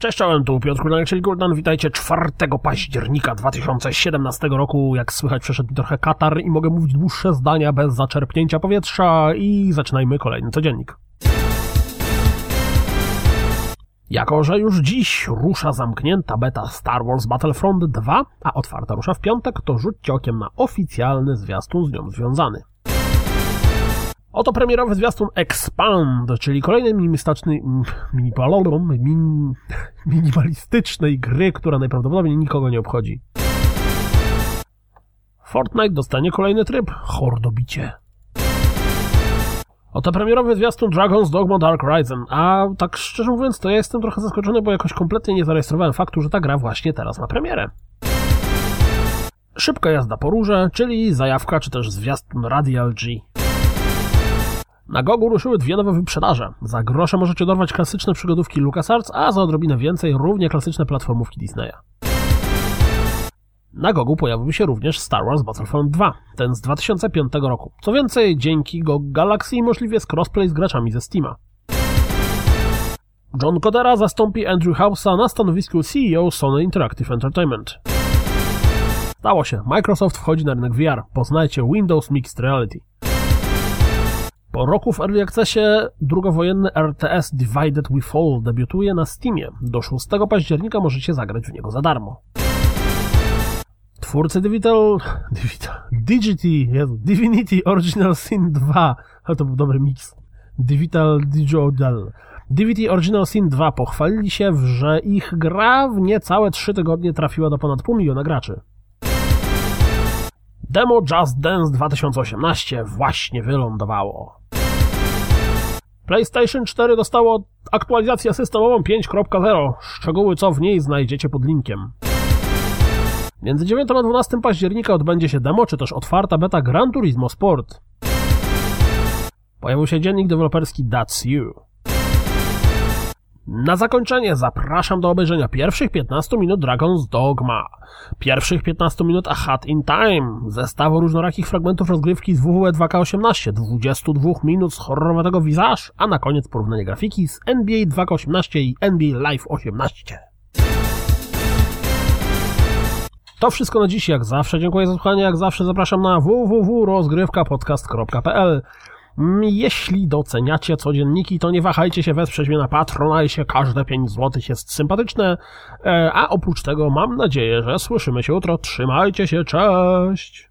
Cześć, czołem, tu Piotr Kuldanek, czyli Guldan. Witajcie 4 października 2017 roku. Jak słychać, przeszedł trochę katar i mogę mówić dłuższe zdania bez zaczerpnięcia powietrza i zaczynajmy kolejny codziennik. Jako, że już dziś rusza zamknięta beta Star Wars Battlefront 2, a otwarta rusza w piątek, to rzućcie okiem na oficjalny zwiastun z nią związany. Oto premierowy zwiastun Expand, czyli kolejny minimalistyczny, min, minimalistycznej gry, która najprawdopodobniej nikogo nie obchodzi. Fortnite dostanie kolejny tryb, hordobicie. Oto premierowy zwiastun Dragon's Dogma Dark Horizon, a tak szczerze mówiąc to ja jestem trochę zaskoczony, bo jakoś kompletnie nie zarejestrowałem faktu, że ta gra właśnie teraz ma premierę. Szybka jazda po rurze, czyli zajawka czy też zwiastun Radial G. Na Gogu ruszyły dwie nowe wyprzedaże. Za grosze możecie dorwać klasyczne przygodówki LucasArts, a za odrobinę więcej równie klasyczne platformówki Disneya. Na Gogu pojawił się również Star Wars Battlefront 2, ten z 2005 roku. Co więcej, dzięki GOG Galaxy możliwy jest crossplay z graczami ze Steama. John Codera zastąpi Andrew House'a na stanowisku CEO Sony Interactive Entertainment. Stało się, Microsoft wchodzi na rynek VR. Poznajcie Windows Mixed Reality. Po roku w Early Accessie drugowojenny RTS Divided We Fall debiutuje na Steamie. Do 6 października możecie zagrać w niego za darmo. Twórcy Digital, Digital Digity, Jezu, Divinity Original Sin 2, ale to był dobry miks. Digital Digital. Divinity Original Sin 2 pochwalili się, że ich gra w niecałe 3 tygodnie trafiła do ponad pół miliona graczy. Demo Just Dance 2018 właśnie wylądowało. PlayStation 4 dostało aktualizację systemową 5.0. Szczegóły co w niej znajdziecie pod linkiem. Między 9 a 12 października odbędzie się demo, czy też otwarta beta Gran Turismo Sport. Pojawił się dziennik deweloperski That's You. Na zakończenie zapraszam do obejrzenia pierwszych 15 minut Dragon's Dogma, pierwszych 15 minut A Hat in Time, zestawu różnorakich fragmentów rozgrywki z WWE 2K18, 22 minut z horrorowego Visage, a na koniec porównanie grafiki z NBA 2K18 i NBA Live 18. To wszystko na dziś, jak zawsze. Dziękuję za słuchanie, jak zawsze zapraszam na www.rozgrywkapodcast.pl jeśli doceniacie codzienniki, to nie wahajcie się wesprzeć mnie na Patronite, każde 5 zł jest sympatyczne, e, a oprócz tego mam nadzieję, że słyszymy się jutro. Trzymajcie się, cześć!